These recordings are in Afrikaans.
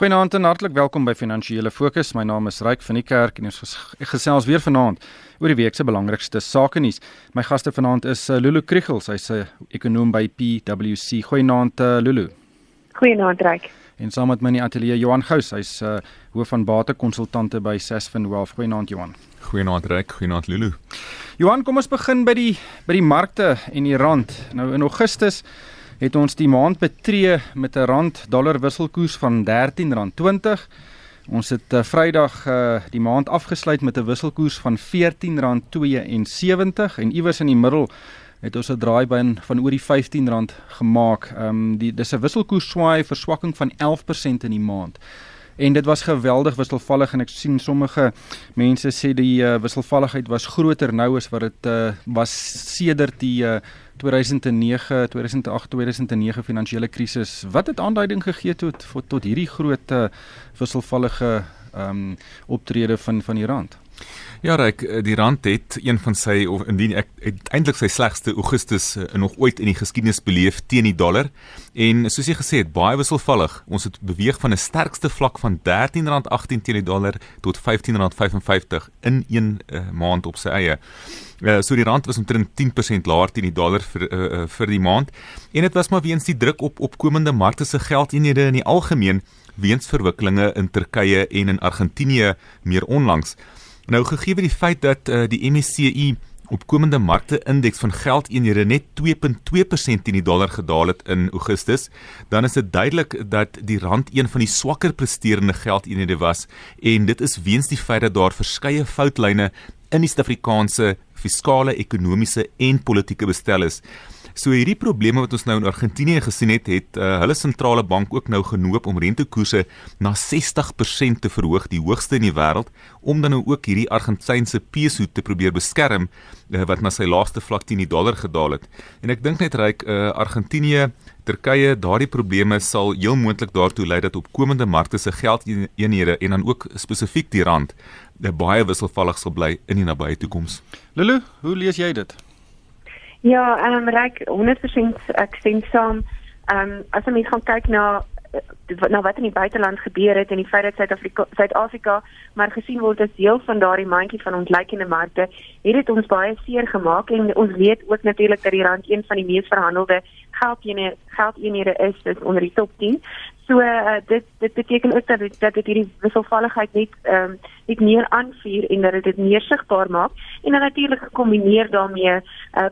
Goeienaand en hartlik welkom by Finansiële Fokus. My naam is Ryk van die Kerk en ons gesels weer vanaand oor die week se belangrikste sake nuus. My gaste vanaand is uh, Lulu Kriegels, hy's 'n ekonom by PwC. Goeienaand uh, Lulu. Goeienaand Ryk. En saam met my in die ateljee Johan Gous, hy's uh, hoof van batekonsultante by Sasfin Wealth. Goeienaand Johan. Goeienaand Ryk, goeienaand Lulu. Johan, kom ons begin by die by die markte en die rand. Nou in Augustus het ons die maand betree met 'n rand dollar wisselkoers van R13.20. Ons het uh, Vrydag uh, die maand afgesluit met 'n wisselkoers van R14.72 en iewers in die middel het ons 'n draaibyn van oor die R15 gemaak. Ehm um, die dis 'n wisselkoers swaai verswakking van 11% in die maand. En dit was geweldig wisselvallig en ek sien sommige mense sê die uh, wisselvalligheid was groter nou as wat dit uh, was sedert die uh, 2009 2008 2009 finansiële krisis. Wat het aanduiding gegee tot tot hierdie groot uh, wisselvallige um, optrede van van die rand Ja, ek eh, die rand het een van sy of indien ek eintlik sy slegste Augustus uh, nog ooit in die geskiedenis beleef teen die dollar. En soos jy gesê het, baie wisselvallig. Ons het beweeg van 'n sterkste vlak van R13.18 teen die dollar tot R15.55 in een uh, maand op sy eie. Uh, so die rand was omtrent 10% laer teen die dollar vir uh, vir die maand. En dit was maar weens die druk op opkomende markte se geldeenhede in die algemeen weens verwikkelinge in Turkye en in Argentinië meer onlangs. Nou gegee word die feit dat uh, die MSCI opkomende markte indeks van geldeenhede net 2.2% teen die dollar gedaal het in Augustus, dan is dit duidelik dat die rand een van die swakker presterende geldeenhede was en dit is weens die feit dat daar verskeie foutlyne in die Suid-Afrikaanse fiskale, ekonomiese en politieke bestel is. So hierdie probleme wat ons nou in Argentinië gesien het, het uh, hulle sentrale bank ook nou genoop om rentekoerse na 60% te verhoog, die hoogste in die wêreld, om dan nou ook hierdie Argentynse peso te probeer beskerm uh, wat na sy laagste vlak teen die dollar gedaal het. En ek dink net ryk uh, Argentinië Turkye, daardie probleme sal heel moontlik daartoe lei dat opkomende markte se geldeenhede en dan ook spesifiek die rand baie wisselvallig sal bly in die nabye toekoms. Lulu, hoe lees jy dit? Ja, ehm um, reg 100% ek stem saam. Ehm um, as jy gaan kyk na nou wat in die buiteland gebeur het en die feit dat Suid-Afrika Suid-Afrika maar gesien word as deel van daardie mandjie van ontleikende markte, het dit ons baie seer gemaak en ons weet ook natuurlik dat die rand een van die mees verhandelde geldeenhede geldeenhede is, is onder die top 10. So uh, dit dit beteken ook dat dat dit hierdie wisselvalligheid net ehm um, net meer aanvuur en dat dit meer sigbaar maak en dan natuurlik gekombineer daarmee uh,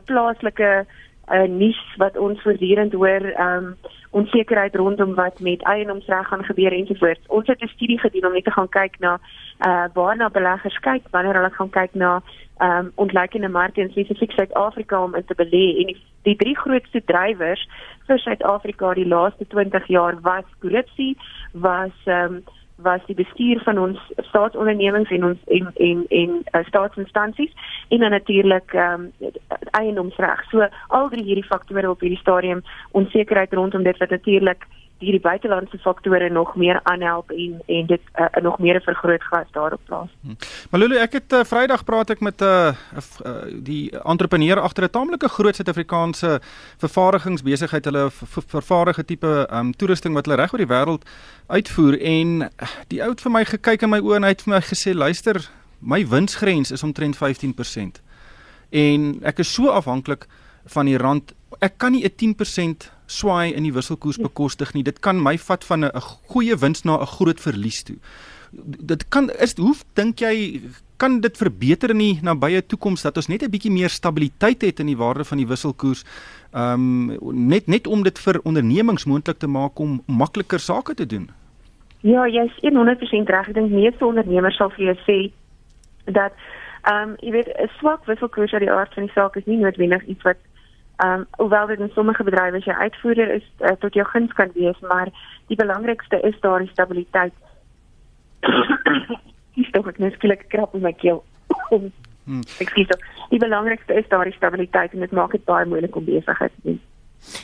plaaslike uh, nuus wat ons voortdurend hoor ehm um, onsekerheid rondom wat met eienoomsreg gaan gebeur ensovoorts. Ons het 'n studie gedoen om net te gaan kyk na uh waarna beleggers kyk wanneer hulle gaan kyk na ehm um, ontleikende markte in spesifiek Suid-Afrika om in te belê en die, die drie grootste drywers vir Suid-Afrika die laaste 20 jaar was korrupsie, was ehm um, was die bestuur van ons staatsondernemings en ons en en en uh, staatsinstansies en dan natuurlik ehm um, eiendomsreg. So al drie hierdie faktore op hierdie stadium onsekerheid rondom dit wat natuurlik hierdie buitelandse faktore nog meer aanhelp en en dit uh, nog meer 'n vergrootglas daarop plaas. Hm. Maar Lulu, ek het uh, Vrydag praat ek met 'n uh, uh, die entrepreneur agter 'n taamlike groot Suid-Afrikaanse vervaardigingsbesigheid. Hulle vervaardige tipe um, toerusting wat hulle reg oor die wêreld uitvoer en die ou het vir my gekyk in my oë en hy het vir my gesê, "Luister, my winsgrens is omtrent 15%." En ek is so afhanklik van die rand. Ek kan nie 'n 10% swaai in die wisselkoers bekostig nie. Dit kan my vat van 'n goeie wins na 'n groot verlies toe. Dit kan is hoe dink jy kan dit verbeter in die nabye toekoms dat ons net 'n bietjie meer stabiliteit het in die waarde van die wisselkoers? Ehm um, net net om dit vir ondernemings moontlik te maak om makliker sake te doen. Ja, jy's 100% reg. Ek dink meeste ondernemers sal vir jou sê dat ehm um, jy weet 'n swak wisselkoers uit die aard van die saak is nie noodwendig iets wat Ehm um, hoewel dit in sommige bedrywe as jy uitvoerder is uh, tot jou guns kan wees, maar die belangrikste is daar die stabiliteit. Dis tog net skielik krap in my keel. Hmm. Ek sê die belangrikste is daar die stabiliteit en dit maak dit baie moeilik om besigheid te doen.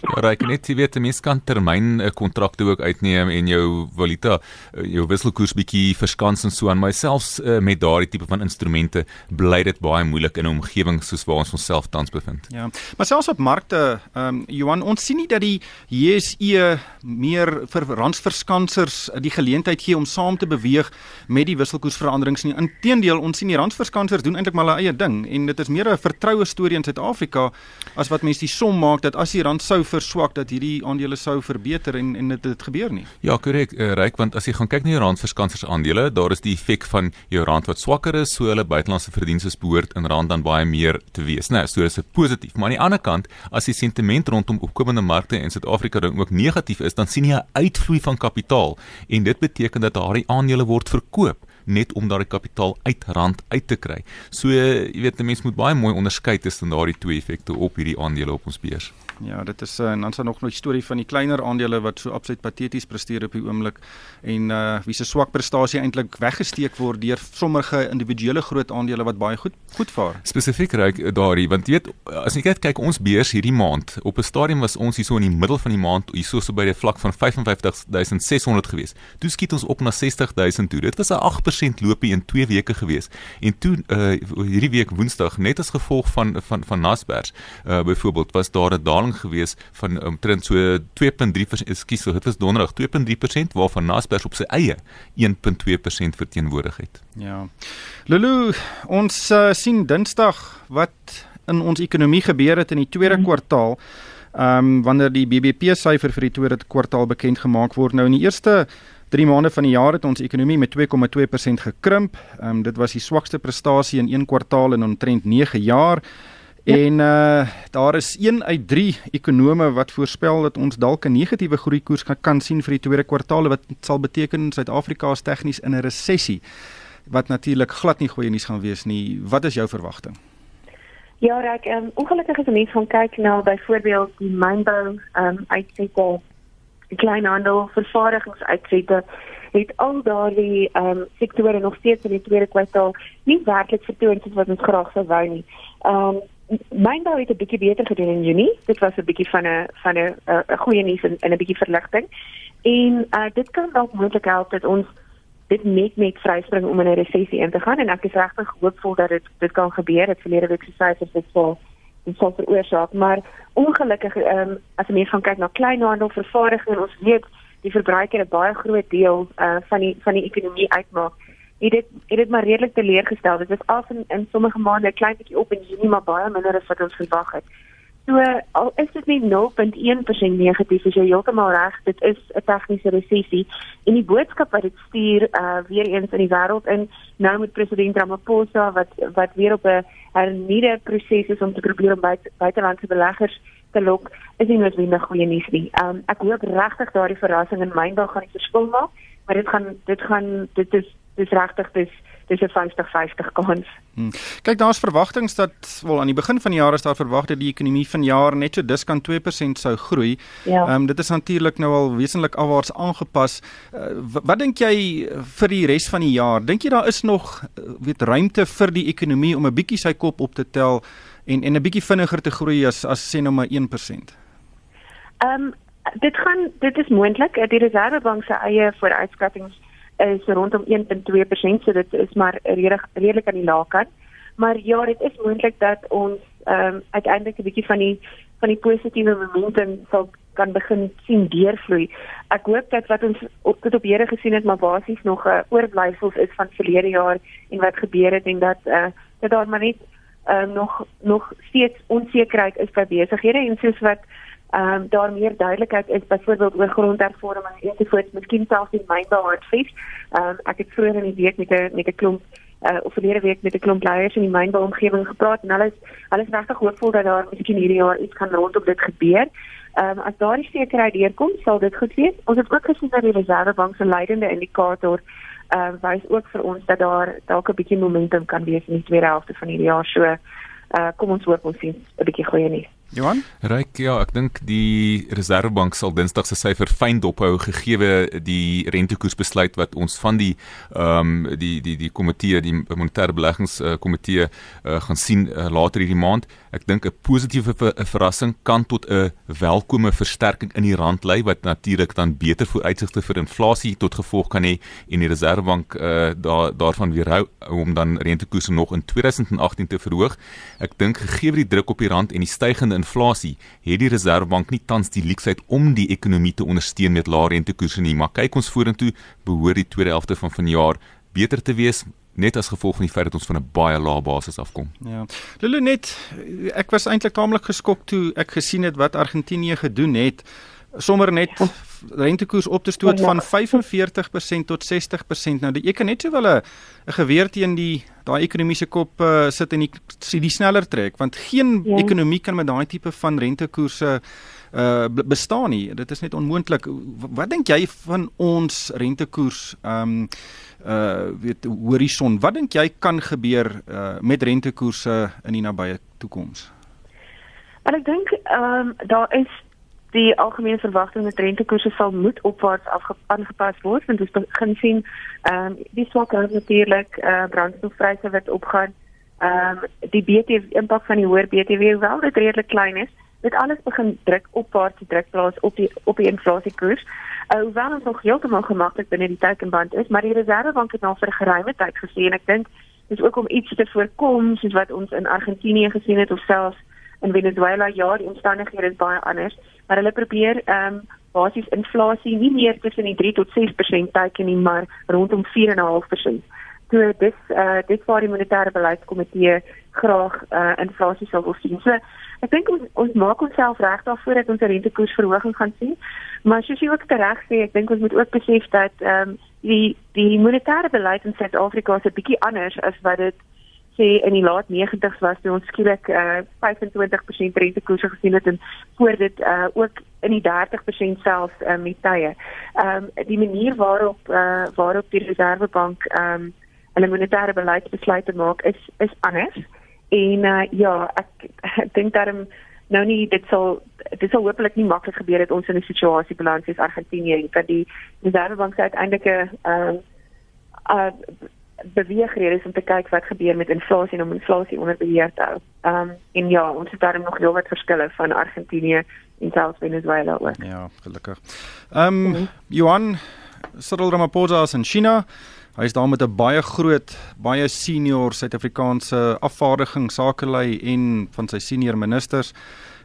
Ja, raak net jy weet 'n mens kan termyn 'n kontrakte ook uitneem en jou valuta jou wisselkoers bietjie verskans en so aan myself uh, met daardie tipe van instrumente bly dit baie moeilik in 'n omgewing soos waar ons onsself tans bevind. Ja. Maar selfs op markte, ehm um, Johan, ons sien nie dat die JSE meer vir randsverskansers die geleentheid gee om saam te beweeg met die wisselkoersveranderings nie. Inteendeel, ons sien die randsverskansers doen eintlik maar hulle eie ding en dit is meer 'n vertroue storie in Suid-Afrika as wat mense die som maak dat as die rand sou verswak dat hierdie aandele sou verbeter en en dit het gebeur nie. Ja, korrek, uh, Ryk, want as jy gaan kyk na die randverskansers aandele, daar is die effek van jou rand wat swakker is, so hulle buitelandse verdienste behoort in rand dan baie meer te wees. Nou, so is dit positief. Maar aan die ander kant, as die sentiment rondom opkomende markte in Suid-Afrika dan ook negatief is, dan sien jy 'n uitvloei van kapitaal en dit beteken dat daardie aandele word verkoop net om daardie kapitaal uit rand uit te kry. So jy weet 'n mens moet baie mooi onderskei tussen daardie twee effekte op hierdie aandele op ons beurs. Ja, dit is uh, en dan is daar nog 'n storie van die kleiner aandele wat so absoluut pateties presteer op die oomblik en uh wie se swak prestasie eintlik weggesteek word deur sommige individuele groot aandele wat baie goed goed vaar. Spesifiek reik daardie want jy weet as jy kyk kyk ons beurs hierdie maand op 'n stadium was ons hier so in die middel van die maand hier so so by die vlak van 55600 gewees. Toe skiet ons op na 60000 toe. Dit was 'n 8% loopie in 2 weke gewees. En toe uh hierdie week Woensdag net as gevolg van van van Naspers uh byvoorbeeld was daar 'n daling gewees van omtrent so 2.3% ekskuus dit was donderdag 2.3% waarvan Naspers op sy eie 1.2% verteenwoordig het. Ja. Lulu, ons uh, sien Dinsdag wat in ons ekonomie gebeur het in die tweede mm. kwartaal. Ehm um, wanneer die BBP syfer vir die tweede kwartaal bekend gemaak word. Nou in die eerste 3 maande van die jaar het ons ekonomie met 2,2% gekrimp. Ehm um, dit was die swakste prestasie in een kwartaal in omtrent 9 jaar. Ja. En uh daar is 1 uit 3 ekonome wat voorspel dat ons dalk 'n negatiewe groeikoers kan, kan sien vir die tweede kwartaal wat sal beteken Suid-Afrika is tegnies in 'n resessie wat natuurlik glad nie goeie nuus gaan wees nie. Wat is jou verwagting? Ja, ek um, ongelukkig as mense gaan kyk na byvoorbeeld die mynbou um uitsette, die kleinhandel, vervaardigingsuitsette, het al daardie um sektore nog steeds in die tweede kwartaal nie werklik vertoon soos wat ons graag sou wou nie. Um Mynbou het 'n bietjie beter gedoen in Junie. Dit was 'n bietjie van 'n van 'n 'n goeie nuus en 'n bietjie verligting. En uh dit kan dalk moontlik help dat ons dit net net vryspring om in 'n resessie in te gaan en ek is regtig hoopvol dat dit dit kan gebeur. Dit verlede week se syfers het vir dit sou veroorsaak, maar ongelukkig ehm um, as jy gaan kyk na kleinhandel, vervaardiging en ons weet die verbruiker 'n baie groot deel uh van die van die ekonomie uitmaak het dit het dit maar redelik teleurgestel. Dit was af in, in sommige maande 'n klein bietjie op en Junie maar baie minder as wat ons verwag het. So al is dit net 0.1% negatief, is jy heeltemal reg, dit is 'n tegniese resessie en die boodskap wat dit stuur uh weer eens in die wêreld in nou met president Ramaphosa wat wat weer op 'n hernieude proses is om te probeer om buite, buitelandse beleggers te lok, is nie noodwendig goeie nuus nie. Um ek hoop regtig daardie verrassing in myndag gaan die verskil maak, maar dit gaan dit gaan dit is dis regtig dis dis 'n 50-50 kans. Hmm. Kyk, daar's verwagtinge dat wel aan die begin van die jaar is daar verwag dat die ekonomie vanjaar net so diskant 2% sou groei. Ja. Ehm ja. um, dit is natuurlik nou al wesentlik afwaarts aangepas. Uh, wat dink jy vir die res van die jaar? Dink jy daar is nog uh, weet ruimte vir die ekonomie om 'n bietjie sy kop op te tel en en 'n bietjie vinniger te groei as as sê nou maar 1%? Ehm um, dit gaan dit is moontlik. Die Reservebank se eie vooruitskattinge is rondom 1.2%, so dit is maar redelik redelik aan die lae kant. Maar ja, dit is moontlik dat ons ehm um, uiteindelik 'n bietjie van die van die positiewe momentum sal kan begin sien deurvloei. Ek hoop dat wat ons op tot op hede gesien het, maar basies nog 'n uh, oorblyfsels is van verlede jaar en wat gebeur het en dat eh uh, dat daar maar net ehm uh, nog nog steeds onsekerheid is by besighede en soos wat ehm um, daar meer duidelikheid is byvoorbeeld oor grondhervorming en ensovoorts, miskien selfs in mynbou hartfees. Ehm um, ek het vroeër in die week met 'n met 'n klomp uh verlede week met 'n klomp leiers in die mynbou omgewing gepraat en hulle is hulle is regtig hoopvol dat daar miskien hierdie jaar iets kan rondom dit gebeur. Ehm um, as daardie sekerheid deurkom, sal dit goed wees. Ons het ook gesien dat die Reservebank se leidende indikator ehm uh, wys ook vir ons dat daar dalk 'n bietjie momentum kan wees in die tweede helfte van hierdie jaar. So uh kom ons hoop ons sien 'n bietjie goeie nuus. Johan? Ryk, ja, ek dink die Reserwebank sal Dinsdag se syfer fyn dophou gegee die rentekoersbesluit wat ons van die ehm um, die die die komitee, die monetêre beleggingskomitee uh, uh, gaan sien uh, later hierdie maand. Ek dink 'n positiewe ver verrassing kan tot 'n welkome versterking in die rand lei wat natuurlik dan beter vooruitsigte vir inflasie tot gevolg kan hê en die Reserwebank uh, daar daarvan weerhou om dan rentekoerse nog in 2018 te verhoog. Ek dink gegee die druk op die rand en die stygende inflasie, het die Reserwebank nie tans die leksheid om die ekonomie te ondersteun met lae rentekoerse nie, maar kyk ons vorentoe, behoort die tweede helfte van vanjaar beter te wees net as gevolg van die feit dat ons van 'n baie lae basis afkom. Ja. Lulu net ek was eintlik taamlik geskok toe ek gesien het wat Argentinië gedoen het sommer net rentekoers op te stoot van 45% tot 60%. Nou jy kan net sowel 'n geweer teen die daai ekonomiese kop uh, sit en die die sneller trek want geen ja. ekonomie kan met daai tipe van rentekoerse uh bestaan nie. Dit is net onmoontlik. Wat dink jy van ons rentekoers um uh weet horison? Wat dink jy kan gebeur uh met rentekoerse in die nabye toekoms? Maar ek dink ehm um, daar is die algemene verwagting dat rentekoerse sal moet opwaarts aangepas word want ons begin sien ehm um, die swak rand natuurlik eh uh, brandstofpryse wat opgaan. Ehm um, die BTW impak van die hoër BTW wel dit redelik klein is dit alles begin druk opwaarts druk plaas op die op die inflasiekoers. Uh, hoewel ons nog heeltemal gemaklik binne die teikenband is maar die reservebank het nou vir 'n geruime tyd gesê en ek dink dis ook om iets te voorkom soos wat ons in Argentinië gesien het of selfs in Venezuela ja die omstandighede is baie anders maar hulle probeer ehm um, basies inflasie nie meer tussen die 3 tot 6% teiken nie, maar rondom 4.5%. So dis eh uh, dit waar die monetêre beleidskomitee graag eh uh, inflasie sal wil sien. So ek dink ons ons maak onsself reg daarvoor dat ons 'n rentekoersverhoging gaan sien. Maar soos jy ook reg sê, ek dink ons moet ook besef dat ehm um, die die monetêre beleid in Suid-Afrika is 'n bietjie anders as wat dit sê in die laat 90's was toe ons skielik uh, 25% rentekoerse gesien het en voor dit uh, ook in die 30% selfs uh, met tye. Ehm um, die manier waarop uh, waarop die Reservebank ehm um, hulle monetêre beleidsbesluite maak is is anders. En uh, ja, ek ek dink daarom nou nie dit sal dit sal hopelik nie maklik gebeur dat ons in 'n situasie beland soos Argentinië en dat die Reservebank uiteindelik 'n ehm uh, beweegredes om te kyk wat gebeur met inflasie en om inflasie onder beheer te hou. Ehm um, en ja, ons het daarom nog heelwat verskille van Argentinië en selfs Venezuela ook. Ja, gelukkig. Ehm um, mm -hmm. Johan Cyril Ramaphosa is in China. Hy is daar met 'n baie groot, baie senior Suid-Afrikaanse afvaardiging sakelei en van sy senior ministers.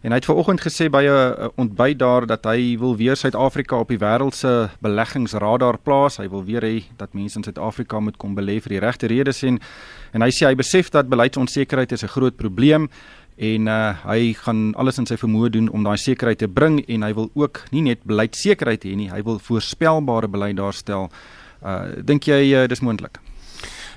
En hy het vanoggend gesê by 'n ontbyt daar dat hy wil weer Suid-Afrika op die wêreld se beleggingsradar plaas. Hy wil weer hê dat mense in Suid-Afrika moet kom belê vir die regte redes en en hy sê hy besef dat beleidsonsekerheid is 'n groot probleem en uh, hy gaan alles in sy vermoë doen om daai sekerheid te bring en hy wil ook nie net beleidsekerheid hê nie, hy wil voorspelbare beleid daarstel. Uh dink jy uh, dis moontlik?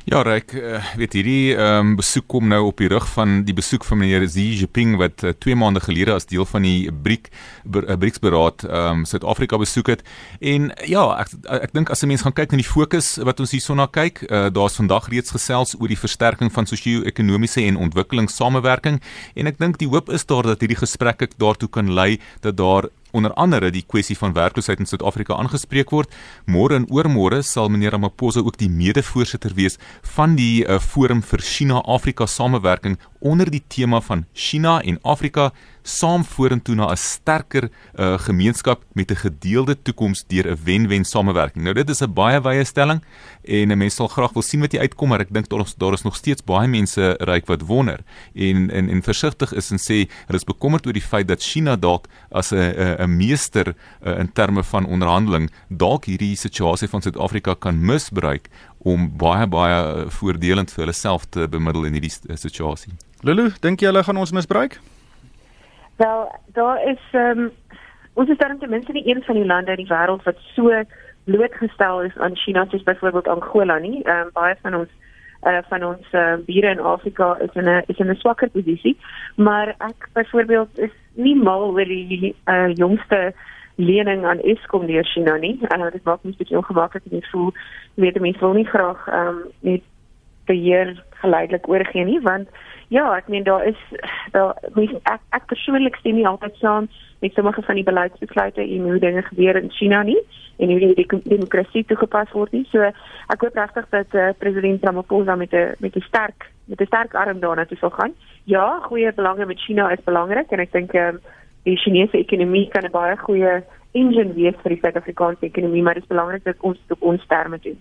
Ja, Ryk, uh, weet hierdie ehm um, besoek kom nou op die rug van die besoek van meneer Xi Jinping wat 2 uh, eh, maande gelede as deel van die BRIC uh, BRICS beraad ehm um, Suid-Afrika besoek het. En ja, ek ek dink as 'n mens gaan kyk na die fokus wat ons hierson na kyk, uh, daar's vandag reeds gesels oor die versterking van sosio-ekonomiese en ontwikkelingssamewerking en ek dink die hoop is daar dat hierdie gesprekke daartoe kan lei dat daar onder andere die kwessie van werkloosheid in Suid-Afrika aangespreek word. Môre en oormôre sal meneer Ramaphosa ook die mede-voorsitter wees van die uh, Forum vir China-Afrika Samewerking onder die tema van China en Afrika saam vorentoe na 'n sterker uh, gemeenskap met 'n gedeelde toekoms deur 'n wen-wen samewerking. Nou dit is 'n baie wye stelling en 'n mens sal graag wil sien wat die uitkom, maar ek dink daar is daar is nog steeds baie mense ryk wat wonder en en en versigtig is en sê hulle is bekommerd oor die feit dat China dalk as 'n 'n meester uh, in terme van onderhandeling dalk hierdie situasie van Suid-Afrika kan misbruik om baie baie voordelend vir hulle self te bemiddel in hierdie situasie. Lulu, dink jy hulle gaan ons misbruik? Wel, daar is ehm um, ons is dan ten minste nie een van die lande in die wêreld wat so blootgestel is aan China soos byvoorbeeld Angola nie. Ehm um, baie van ons uh, van ons uh, bure in Afrika is in 'n is in 'n swakker posisie, maar ek byvoorbeeld is nie mal oor die uh, jongste lening aan Eskom deur China nie. Uh, dit maak my bietjie ongemaklik en ek voel weet mense wil nie graag ehm um, net beheer geleidelik oorgee nie want ja, ek meen daar is daar mens ek, ek persoonlik stem nie altyd saam met sommige van die beleidsbesluite en hoe dinge gebeur in China nie en hoe die demokrasie toegepas word nie. So ek hoop regtig dat uh, president Ramaphosa met 'n met 'n sterk met 'n sterk arm daarna toe sal gaan. Ja, goeie belange met China is belangrik en ek dink um, die Chinese ekonomie kan 'n baie goeie engine wees vir die Suid-Afrikaanse ekonomie, maar dit is belangrik dat ons op ons terme doen.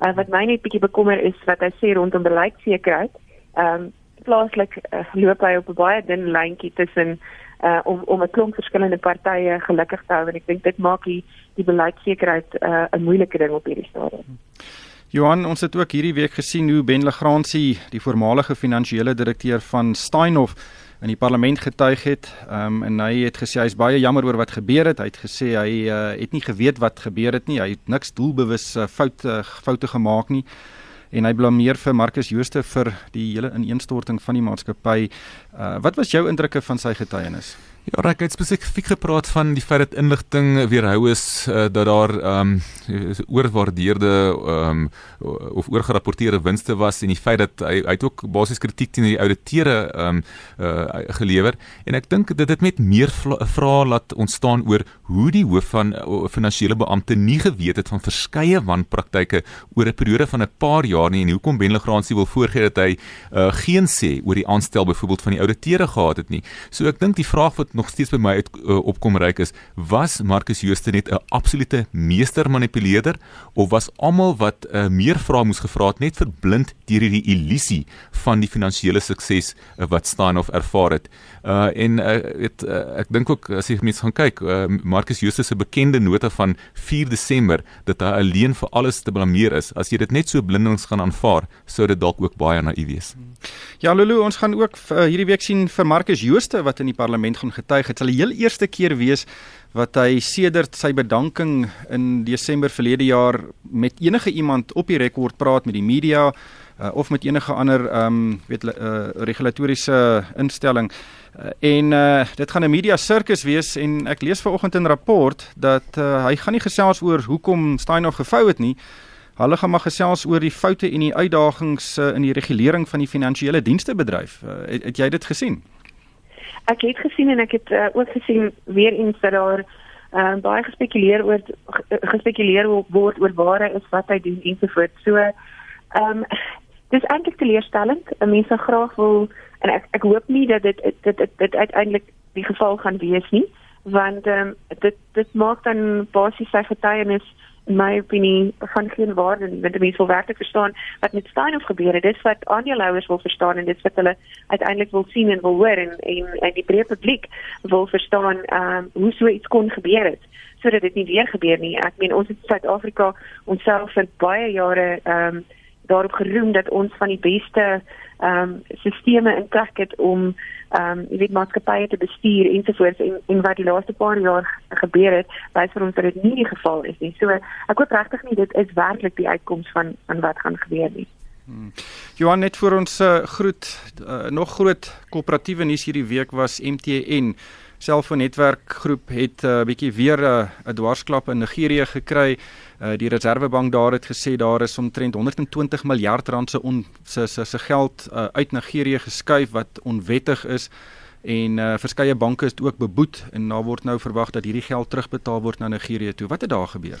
Uh, wat my net bietjie bekommer is wat hy sê rondom beleidsekerheid. Ehm um, plaaslik uh, loop hy op 'n baie dun lyntjie tussen uh, om om 'n klomp verskillende partye gelukkig te hou en ek dink dit maak die die beleidsekerheid uh, 'n moeilike ding op hierdie stadium. Johan, ons het ook hierdie week gesien hoe Ben Legrandsie, die voormalige finansiële direkteur van Steinhoff in die parlement getuig het. Ehm um, en hy het gesê hy's baie jammer oor wat gebeur het. Hy het gesê hy uh, het nie geweet wat gebeur het nie. Hy het niks doelbewus uh, foute foute gemaak nie en hy blameer vir Marcus Jooste vir die hele ineenstorting van die maatskappy. Uh, wat was jou indrukke van sy getuienis? Ja, ek het spesifiek gepraat van die feit dat inligting weerhou is uh, dat daar ehm um, oorwaardeerde ehm um, of oorgerapporteerde winste was en die feit dat hy, hy het ook basies kritiek teen die ouditeure ehm um, uh, gelewer en ek dink dit het met meer vrae laat ontstaan oor hoe die hoof van uh, finansiële beampte nie geweet het van verskeie wanpraktyke oor 'n periode van 'n paar jaar nie en hoekom Ben Legrandsie wil voorgee dat hy uh, geen sê oor die aanstel byvoorbeeld van die ouditeure gehad het nie. So ek dink die vraag wat nog steeds by my uit uh, opkom reik is was Marcus Jooste net 'n absolute meester manipuleerder of was almal wat uh, meer vrae moes gevra het net verblind deur hierdie illusie van die finansiële sukses uh, wat Steinhoff ervaar het? Uh, en uh, het, uh, ek dink ook as jy mens gaan kyk uh, Marcus Jooste se bekende nota van 4 Desember dat hy alleen vir alles te blameer is as jy dit net so blindings gaan aanvaar sou dit dalk ook baie naïef wees. Ja Lulu ons gaan ook uh, hierdie week sien vir Marcus Jooste wat in die parlement gaan getuig. Dit sal die heel eerste keer wees wat hy sedert sy bedanking in Desember verlede jaar met enige iemand op die rekord praat met die media uh, of met enige ander ehm um, weet uh, regulatoriese instelling. Uh, en uh, dit gaan 'n media sirkus wees en ek lees vanoggend in rapport dat uh, hy gaan nie gesels oor hoekom Steinhoff gevou het nie. Hulle gaan maar gesels oor die foute en die uitdagings uh, in die regulering van die finansiële dienste bedryf. Uh, het, het jy dit gesien? Ek het gesien en ek het uh, ook gesien weer eens dat daar uh, baie gespekuleer oor gespekuleer word oor waar hy is, wat hy doen en so voort. So ehm um, dis eintlik teleurstellend. Mense graag wil en ek ek hoop nie dat dit dit dit, dit, uiteindelik die geval gaan wees nie, want ehm um, dit dit maak dan basies sy getuienis in my opinie van geen waarde nie. Want mense wil werklik verstaan wat met Steinhoff gebeur het. Dis wat aandeelhouers wil verstaan en dit wat hulle uiteindelik wil sien en wil hoor en en, en die breë publiek wil verstaan ehm um, hoe so iets kon gebeur het sodat dit nie weer gebeur nie. Ek meen ons het Suid-Afrika onsself vir baie jare ehm um, daarop geroem dat ons van die beste ehm um, sisteme in plek het om ehm um, jy weet maatskappye te bestuur ensovoorts en en wat die laaste paar jaar gebeur het, wys vir ons dat dit nie die geval is nie. So ek hoop regtig nie dit is werklik die uitkoms van van wat gaan gebeur nie. Hmm. Johan net vir ons uh, groet uh, nog groot koöperatiewe nuus hierdie week was MTN selfoonnetwerkgroep het 'n uh, bietjie weer 'n uh, dwarsklap in Nigerië gekry. Uh, die Reserwebank daar het gesê daar is omtrent 120 miljard rand se se se geld uh, uit Nigerië geskuif wat onwettig is en uh, verskeie banke is ook beboet en daar word nou verwag dat hierdie geld terugbetaal word na Nigerië toe. Wat het daar gebeur?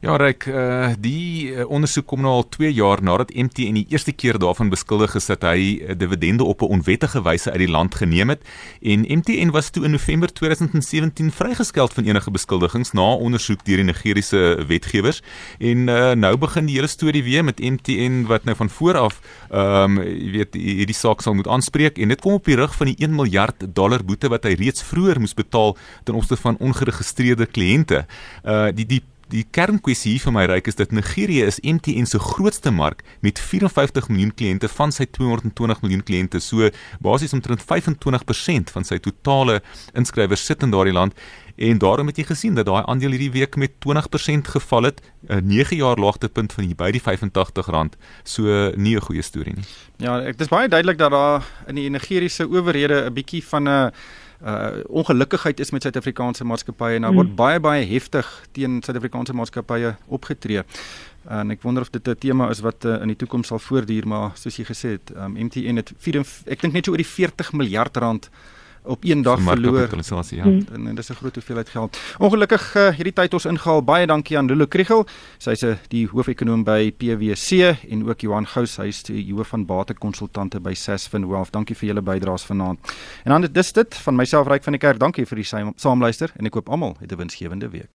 Ja, Ryk, uh, die uh, ondersoek kom nou al 2 jaar nadat MTN die eerste keer daarvan beskuldig is dat hy uh, dividende op 'n onwettige wyse uit die land geneem het en MTN was toe in November 2017 vrygeskel van enige beskuldigings na ondersoek deur die Nigeriese wetgewers en uh, nou begin die hele storie weer met MTN wat nou van voor af ehm um, jy weet hierdie saak sal moet aanspreek en dit kom op die rug van die 1 miljard dollar boete wat hy reeds vroeër moes betaal ten opsigte van ongeregistreerde kliënte. Uh die die die kernkwessie vir my ryk is dat Nigerië is MTN se grootste mark met 54 miljoen kliënte van sy 220 miljoen kliënte. So basies omtrent 25% van sy totale inskrywers sit in daardie land en daarom het jy gesien dat daai aandeel hierdie week met 20% geval het, 'n 9 jaar laagtepunt van hier by die R85. So nie 'n goeie storie nie. Ja, dit is baie duidelik dat daar in die Nigeriese owerhede 'n bietjie van 'n uh ongelukkigheid is met Suid-Afrikaanse maatskappye en daar word hmm. baie baie heftig teen Suid-Afrikaanse maatskappye opgetree. En ek wonder of dit 'n tema is wat uh, in die toekoms sal voortduur, maar soos jy gesê het, um, MTN het 4 ek dink net so oor die 40 miljard rand op een dag verloor. Ja. Hmm. En, en dis 'n groot hoeveelheid geld. Ongelukkig uh, hierdie tyd ons ingehaal. Baie dankie aan Lulu Kriegel. Sy's 'n uh, die hoofekonoom by PwC en ook Johan Gous, hy's die hoof van batekonsultante by Sasfin Wealth. Dankie vir julle bydraes vanaand. En dan dis dit van myself Ryk van die Kerk. Dankie vir die saamluister en ek hoop almal het 'n winsgewende week.